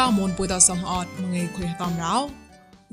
កមនពុយតសំអត់មងេខុយតំរោ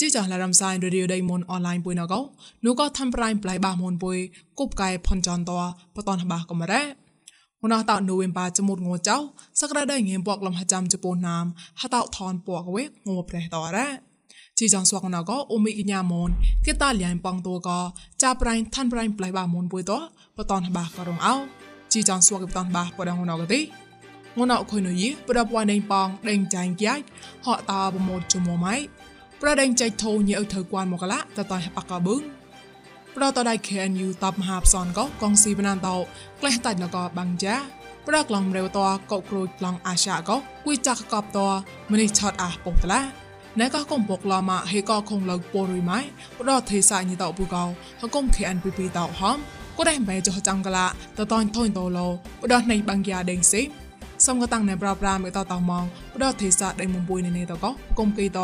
ជីចាឡារំសាយរឌីយដៃមនអនឡាញពុយណកោនោះក៏ធ្វើប្រៃប្លៃបាមនពុយគប់កាយផនចនតបតនបាកំរ៉ាមុនអតនូវិមបាចមុតងចៅសក្តាដៃងៀមពកលំហចាំជពូណាមហតថនពកវេងប្រេះតរ៉ាជីចងស្វកណកោអ៊ូមីកញ្ញាមនគេតាលៀងបងតួក៏ចាប្រៃឋានប្រៃប្លៃបាមនពុយតបតនបាក៏រងអោជីចងស្វកបតនបាបដងណកទី ងួនអខុយនុយប្រពន្ធដេងប៉ងដេងចាញ់យ៉ាច់ហកតាប្រមូតជុំម៉ៃប្រដេងចៃធូញីអ៊ឺធ្វើគួនមកឡាតតៃបកកបឹងប្រតដៃ KNU តបមហាផ្សនកកងស៊ីបណានតោក្លេះតៃណកបាំងចាប្រក្លងរាវតកោក្រូចឡងអាសាកោគួយចាក់កបតមនេះឆតអះពុកតឡាណែកោកុំបុកឡាម៉ាហេកោខុងលើពរុយម៉ៃប្រដទេសាញីតោពូកោហកុំ KNPP តោហំក៏ដែរបែចោះចាំងកឡាតតនធុញតោឡោប្រដនៃបាំងយ៉ាដេងស៊ី សំកតាំងណែប្រាប់ប្រាមើតតម៉ងបដទេសាដៃមុំបុយណេណេតកោគុំគីត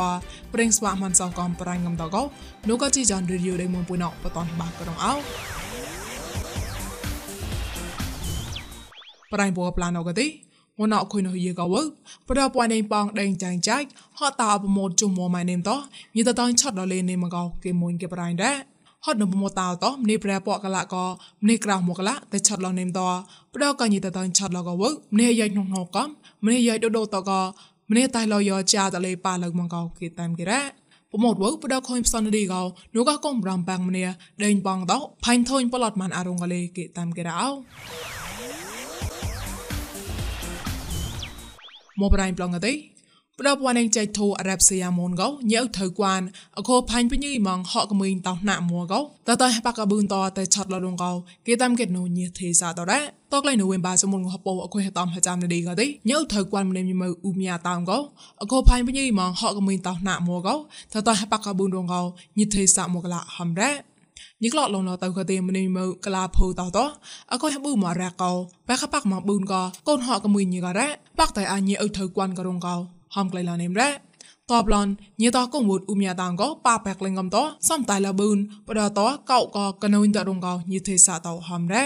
ប្រេងស្វាមនសកំប្រាញ់ងំតកោនោះក៏ជីចានរីយូដៃមុំបុយណោបតនបាក្រងអោប្រៃបោប្លានអកទេមណអខុយនោះយេកវប្រដពួនដេងបងដេងចាញ់ចាច់ហតតអបមោតជុំមម៉ៃនេមតញាតតតឆត់ដល់លេនេមកោគេមួយគេប្រៃដែរ ហត់នបមតោតមនីប្រែពកលកមនីក្រៅមកលតែឆាត់លនេមតប្រដកញីតតឆាត់លកវមនីយ៉ៃក្នុងនោះកំមនីយ៉ៃដូដូតកម្នីតៃលយចាតលេប៉ាលកមកោគេតាមគេរ៉ាប្រមោតវបដខុញផ្សនឌីកោនោះក៏កុំរំបាំងម្នាដេញបងតោផៃធុញប្លត់មិនអរងកលេគេតាមគេរ៉ោមកប្រៃប្លងកទេ ប្រដបវ៉ានចៃធូអារ៉ាប់សីយ៉ាមូនកោញើថៅគួនអខោផាញ់ពញីម៉ងហកកមីងតោណាមួកោតតបកប៊ូនតតែឆាត់លរងកោគេតាមកេតនូញៀទេសាតរ៉ាតកលៃនូវិញបាសមុនងហពោអខុយតំហចាំនឌីកទេញើថៅគួនម្នេមមើអ៊ូមយ៉ាតាមកោអខោផាញ់ពញីម៉ងហកកមីងតោណាមួកោតតបកប៊ូនរងកោញៀទេសាមកឡាហំរ៉ាញីក្លោឡងឡតៅកទេមនីមើកលាភូតតអកុយប៊ូមរ៉ាកោបែខបាក់មកប៊ូនកោកូនហកកមួយញីករ៉ាបាក់តែអាញីអ៊ូថៅគួនកោរងកោ ហំក្លែឡានេមរ៉ាតបឡនញីតកងវូតអ៊ុំយ៉ាតាងកប៉ាបែកលេងកំតសំតៃឡាប៊ូនបដតកោកកណូនតរងកោញីទេសាតោហំរ៉ា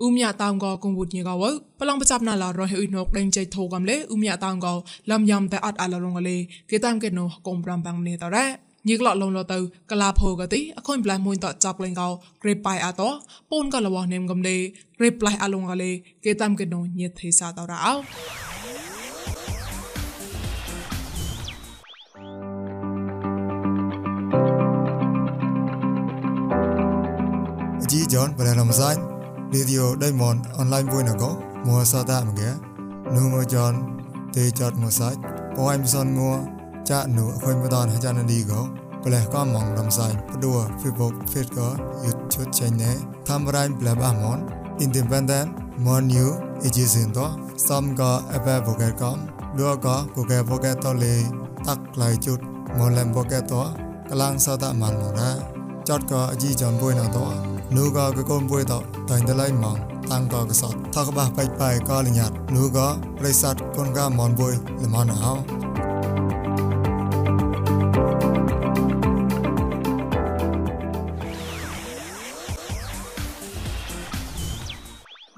អ៊ុំយ៉ាតាងកកងវូតញីកោប្លងបចាប់ណាឡារហុយណកដេញចៃធូកំលេអ៊ុំយ៉ាតាងកលំយ៉ាំតែអត់អាឡរងលេគេតាមកេណូកុំប្រាំបាំងនេតរ៉ាញីក្លឡងលទៅកលាភោកទីអខុញប្លៃមួយតចាប់លេងកោក្រេប៉ៃអាតពូនកលវនេមកំលេក្រេប្លៃអាឡងកលេគេតាមកេណូញីទេសាតរ៉ាអោ ជីយ៉នបលែនំសាញ់រីឌីអូដេម៉ុនអនឡាញបុយណកមួសាតាមកែនូមយ៉នទេចតមួសាច់អូអឹមសុនងួចាក់នូអខុញបដនអាចារ្យនីកោប្លែក៏មងរំសាយព្រោះ Facebook Fit ក៏ YouTube channel តាមរៃប្លែបអាមន Independent Mon New Agency តសំក៏ Apple Pocket ក៏ដួក៏ Google Pocket តលេតាក់ខ្លៃជុត Mon Lam Pocket តកលាំងសតមានមកណាចតក៏អជីចំបុយណត นูก็กกนป่วยต่อตันตะไลมองตังก็กษัตทักบะไปไปก็ลิญาตนูก็บริษัทคนก็มอนป่วยละมอนเอา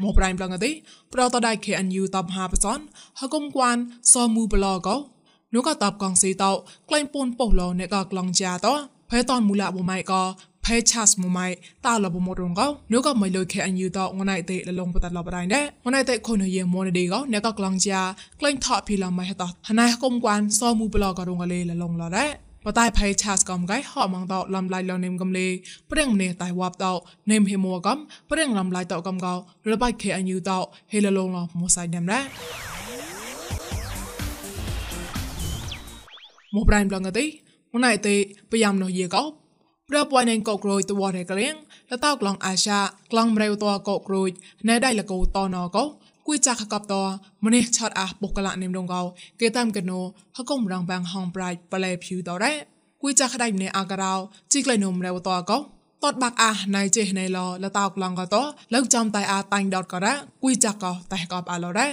មកប្រៃប្លងទេប្រតដៃ KNU តបហាបសនហកុំគួនសមូបឡកោនោះក៏តបកងស៊ីតោក្លែងពូនពុះលោអ្នកក៏ក្លងចាតោភេតនមូលបុម៉ៃក៏ ផេឆាសមួយម៉ៃតាលបមរងកោនោះក៏មិនលុយខេអញយូតងណៃទេលលងបតឡបរៃណែងណៃទេខុនយេមនឌីកោអ្នកក៏ក្លងជាក្លែងថោភីឡមៃហតណៃគុំគួនសមូប្លកោរងកលេលលងឡរ៉ែបតៃផៃឆាសកំកៃហោម៉ងតោលំឡៃលនេមកំលេព្រៀងនេះតៃវ៉ាប់តោនេមហេមួកំព្រៀងលំឡៃតោកំកោលបៃខេអញយូតោហេលលងឡមូសៃណាំរ៉ែមកប្រៃម្លងទេងណៃទេប្រយ៉ាំនោះយេកោ ប្រពន្ធនឹងកោក្រូចតវរកលៀងលតោក្លងអាសាក្លងមរេវតកោក្រូចណែដៃលកោតណកោគួយចាក់កបតម្នេះឆតអះបុកលៈនិមដងកោគេតាមកណូហកុំរងបាំងហងប្រាច់ប្លែភីតរ៉េគួយចាក់ដៃម្នេះអាការោជីក្លៃនុមរេវតកោតតបាក់អះណៃចេះណៃលលតោក្លងកោតលើកចំតៃអាតាញ់ដតករ៉ាគួយចាក់កោតេះកបអាឡរ៉េ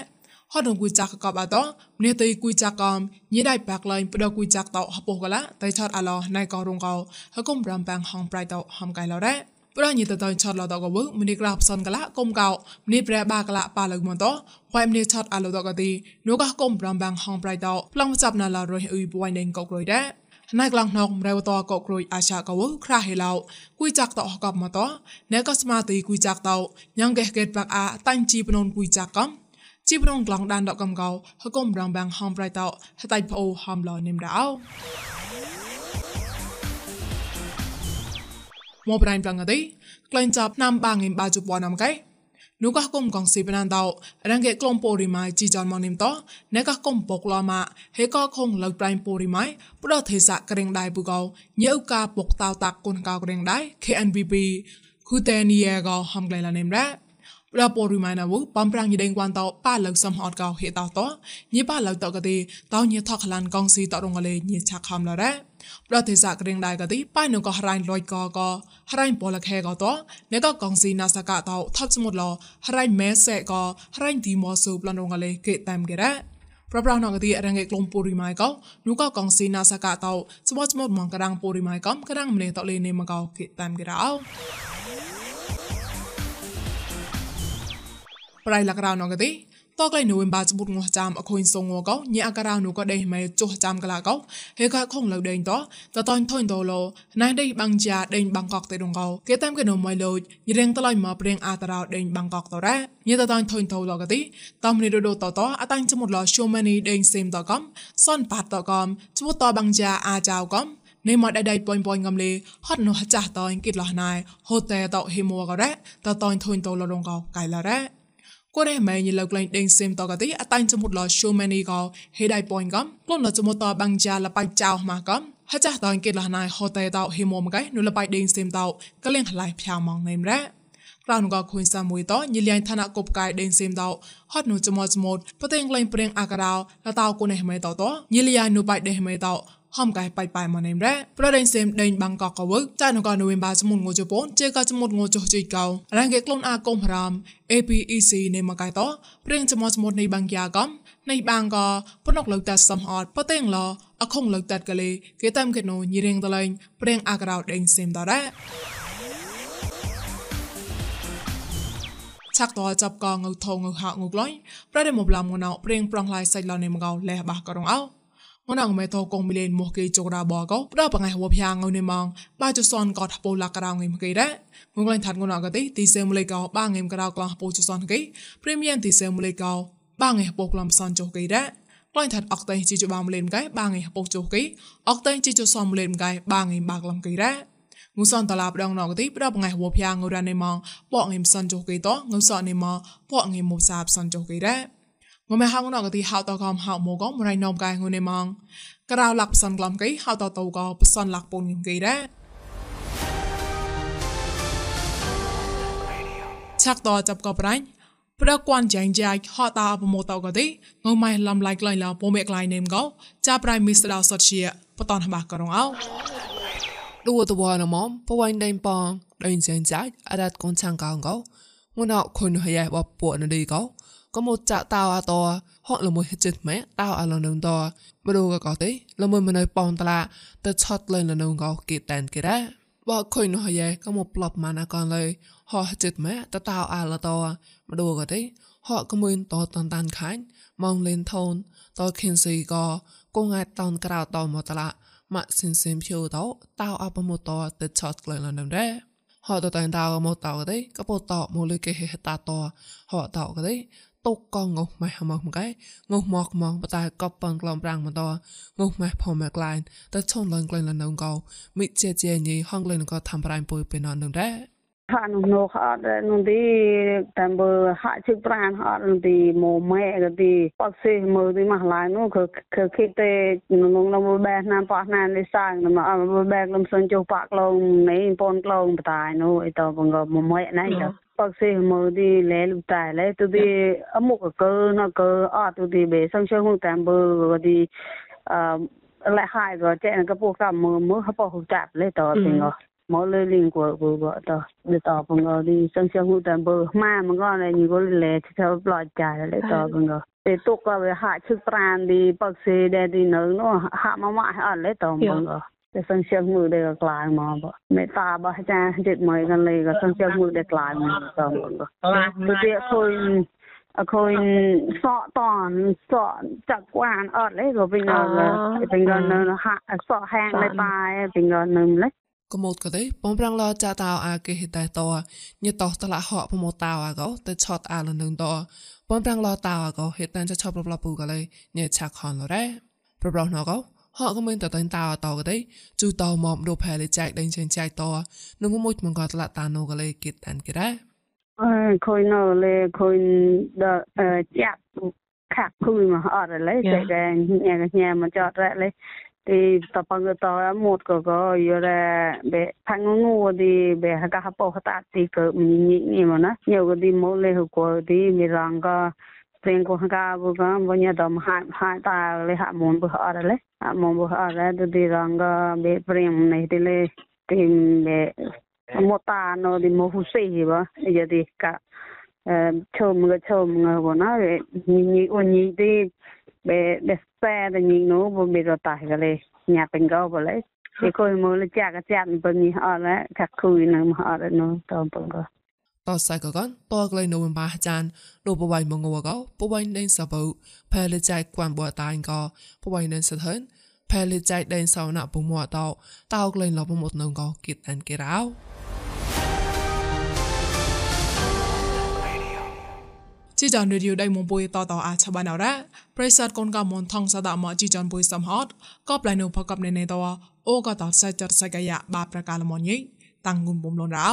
ហត់នឹងគួយចាក់កបអតោម្នេះទៅគួយចាក់កំញីដៃបាក់ឡៃផ្ដោគួយចាក់តោហពុះកលាតែឆតអាឡោណៃកោរងកោហកុំរាំបាំងហងប្រៃតោហំកៃឡរ៉ាប្រញីតតឆតឡតកវម្នេះក្រាបសនកលាកុំកោម្នេះប្រែបាកលាប៉ាលឹកមន្តោវ៉ៃម្នេះឆតអាឡោតកទីនោះកោកុំរាំបាំងហងប្រៃតោប្លងចាប់ណាឡរយអ៊ីបវ៉ៃដេងកោក្រួយដែរណៃក្លងណងរែវតកកក្រួយអាចាកវក្រាហេឡោគួយចាក់តអកបមតណែកស្មាទីគួយចាក់តញ៉ងកេះកេតបាក់អាតាញ់ជីបណូនគួយចាក់កំ ជីប្រងក្លងដានដកកំកោហកុំរងបាំងហំប្រៃតោហតៃប្អូហំឡោនិមរោមកប្រៃប្លងកដៃក្លែងចាប់ណាំបាងងឹមបាជបណាំកៃនោះក៏គុំកងស៊ីបណានតោរងកេក្លងពូរីម៉ៃជីចនមកនិមតោណែក៏គុំបកឡម៉ាហេក៏ខងលើប្រៃពូរីម៉ៃប្រទេសៈក្រេងដៃពូកោញើកាបកតោតាក់គុនកោក្រេងដៃ KNVP គូតេនីយ៉ាកោហំក្លែងឡានិមរ៉ា ប្រពរុម៉ៃណាវបំប្រាំងយីដេងវ៉ាន់តោប៉ាលឹងសំហតកោហេតោតោញីប៉ាលឹងតកទីតោញីថខ្លានកងស៊ីតរងលេញីឆាខំឡរ៉ាប្រទេសសាក្រៀងដែរកទីប៉ៃនឹងក៏ហរ៉ៃលួយកកហរ៉ៃបលខេកតោអ្នកក៏កងស៊ីណាសកតោថប់សមុទ្រឡហរ៉ៃមេសេកហរ៉ៃទីម៉ូសូប្លនរងលេគេតាមគេរ៉ាប្រប្រងណងទីរងឯក្លងពូរីម៉ៃកោនោះក៏កងស៊ីណាសកតោស្មោះស្មោះមកកដាំងពូរីម៉ៃកំកដាំងម្នេះតលេនេមកោគេតាមគេរ៉ោ ប្រៃលករៅនងទេតក្លៃនូវិនបាចបុតងោះចាំអខុញសងងកោញ៉ាការៅនូក៏ដេះមេចុះចាំកលាកោហេកាខុងលៅដេងតតតនថុញតឡូណៃដេបាំងជាដេងបាំងកកទេដងកោគេតាមកេនុមៃលូចញរៀងតឡៃមកព្រៀងអាតារោដេងបាំងកកតរ៉ាញ៉ាតតនថុញតឡូកទីតំនីដូដូតតអតាញ់ចមុតឡោឈូម៉ានីដេងសេមតកំសនបាតតកំជួតតបាំងជាអាចៅកំនេះមកដៃដៃប៉ុញប៉ុញកំលេហត់នោះចាស់តអ៊ីងគិតឡោះណៃហូតេតហេមួករ៉ាតតនថុញតឡូដងកោកៃឡរ៉ា គាត់ឯម៉ែញីលោកលែងដេងសេមតកទីអតាញ់ចមុតលឈូម៉ានីកោហេដៃប៉ងកំក្លនលចមុតតបាំងជាលបាយចៅម៉ាកំហចាតងគេលះណៃហតេតោហេមមកៃនុលបាយដេងសេមតោកលៀងខ្លៃផ្យ៉ាម៉ងណេមរ៉ាក្រៅនងខុញសាមួយតញិលៀងឋានៈកបកាយដេងសេមតោហត់នុចមុតចមុតប្រតេងលែងព្រៀងអាការោលតោគុណហេមេតោតញិលៀងនុបាយដេងហេមេតោ ហំកែបាយបាយមកណេមរ៉េប្រដេញសេមដេញបាំងកកកវើចានកនវេមបាសមុនងូជប៉ុនជេកចមុតងូចជ័យកោរ៉ាងគេក្លូនអាកុំរាម APEC ណេមកែតព្រៀងចមោចមុតនៃបាំងយ៉ាកំនៃបាំងកប៉ុនអកលើតាសំអត់ប៉តេងឡអខុងលើតាកលេគេតាមគេណូញីរៀងតឡែងព្រៀងអាករោដេញសេមតរ៉េឆាក់តចាប់កងងើថងងើហៅងើក្លុយប្រដេមបឡាមងណៅព្រៀងប្រងឡាយសៃឡនេមកោលេះបះករងអោ ងនងមេតកងមីលេនមកគេចកដាបកោប្របងៃហវភៀងងនេម៉ងបាចសនកតពូលាករងងមគេដែរងងលែងថាត់ងនកទេទីសេមលេកោបាងងក្រៅក្លោះពូចសនគេព្រីមៀមទីសេមលេកោបាងងពូក្លំសនចុគេដែរក្លែងថាត់អកតេជីជបាមលេនកែបាងងពូចុគេអកតេជីជសំលេនកែបាងងបាក្លំគេដែរងូសនតឡាបដងណកទីប្របងៃហវភៀងងរ៉ានេម៉ងពកងមសនចុគេតងូសននេម៉ពកងមមសាបសនចុគេដែរ ងមេហងណកទីហៅតកំហៅមកមរៃណំកែងនេម៉ងក្រៅលាក់ផ្សនក្លំកៃហៅតតកផ្សនលាក់ពូនងគេដែរឆាក់តចាប់កបរ៉ាញ់ប្រគួនចាញ់ចាយហតតាប្រមតកទេងម៉ៃលំឡៃក្លែងឡាពមេក្លែងនេមកោចាប្រៃមីស្ដៅសតជាបតនបាករងអោឌូតវណមពវៃដេងប៉ងដេងចាញ់ចាយអរ៉ាត់កូនឆាងកោងកោងួនអខុនហយ៉ាបពពួកនឌីកោ ក៏មកចាក់តៅអតហក់លមួយចិត្តម៉ែតៅអឡនងតបរូក៏កោទេលមួយមិននៅប៉ងតឡាទៅឆត់លេងលនងកោគេតែនគេដែរបើខុយនោះយ៉ែក៏មកប្លប់ម៉ាណាកនលើហក់ចិត្តម៉ែតតៅអឡតបរូក៏ទេហក់ក៏មួយតតតានខាញ់ម៉ងលេនថូនតខិនស៊ីក៏គងអាចតនក្រៅតមកតឡាម៉ាក់សិនសិមភូតតៅអបមកតទៅឆត់លេងលនងដែរហត់តតែតៅមកតៅទេក៏ពោតមកលើគេហេតាតហត់តៅក៏ទេ តុកកងងម៉ែហមកមកឯងមកមកបតាកបបងក្លំប្រាំងមកតងម៉ែផមក្លែងតឈុនលងក្លែងលនងកោមិជាជាញីហងក្លែងក៏ធ្វើប្រៃពុយពេលននឹងដែរហាននោះអត់នោះទីតាមបើហាក់ជឹកប្រានអត់នោះទីមកម៉ែក៏ទីបកសេមើលទីមកឡាយនោះគឺគឺគិតទេក្នុងនោះបែណាប៉ះណានេះសាងមកអមបែកលំសិនចុះប៉ក្លងនេះពនក្លងបតាយនោះអីតបងក៏មកម៉ែ bác sĩ mổ đi lấy lục tài lấy tôi đi ở một cái cơ nó cơ à tôi đi về xong xong không tạm bơ rồi đi à lại hai rồi chạy là cái bộ cảm mơ mơ hấp hấp chạp lấy tờ tiền rồi mỏ lơi liền của của vợ tờ để tờ bằng rồi đi xong xong không tạm bơ mà mà con này nhiều cái lệ thì theo loại trả lấy tờ bằng rồi để tôi có về hạ chức tran đi bác sĩ để đi nướng nó hạ mà mãi ở lấy tờ bằng rồi संशय मुळदेव कळाय मग मेता बहचा जे मय गन ले ग संशय मुळदेव कळाय मग तो मग ते खोय खोय सọ tòn sọ chặt quan ở lấy rồi bình ngờ bình ngờ nó hạ sọ hang lấy bài bình ngờ nó lấy កុំតក៏ទេបំប្រាំងឡចាតោអាគេហេតតោញតោតលហោបំតោអាកោទៅឆតអាលនឹងតោបំប្រាំងឡតោអាកោហេតតានចឆប់លបលពូក៏លេញឆាខនលរ៉េប្របោះណកោ ហកក៏មិនតតតោតោក៏ទេជូតោមកដូផែលេចែកដេញចេញចែកតនឹងមួយមកក៏តឡាតានោក៏លេគិតតានគេដែរអើខូននៅលេខូនដចាក់ខាក់គូមកអត់លេតែតែញ៉ាញ៉ាមកចតរ៉លេ thì tập bằng cái tao một cái cái giờ là bé thằng ngu thì bé hay cả bộ hạt thì cái mình nhị nhị mà nó nhiều cái đi mua lấy hộp thì mình rằng cái tiền của cả bố con bố nhà đồng hai hai ta lấy hạ muốn bữa ở đấy hạ muốn bữa ở đấy tôi đi rằng cái bé tiền này thì lấy tìm bé một ta nó thì một hút xì gì bơ giờ thì cả chôm người chôm người của nó nhị nhị ôn nhị đi bé bé xe thì nhị nó bố bị rồi tải cái này nhà bên gấu bố lấy thì coi mua lấy chả cái chả bên nhị ở đấy các khu này mà ở đấy nó tôm bông cơ តសៃកកនតក្លែងនៅបាចានដូបវៃមងវកោបវៃណេនសបោផែលចៃគួនបួតាញ់កោបវៃណេនសថនផែលចៃដេនសោណាពុមួតោតោក្លែងលបមុតនងកោគិតអានគេរោជីចនរីឌីអូដៃមុំពុយតតអាឆបានអរ៉ាប្រិស័តកូនកមនថងសដាមកជីចនពុយសំហតក៏ប្លែនុផកបណេណេតអូក៏តសៃចតសៃកាយបាប្រកាលមញីតាំងងុំបំលនរោ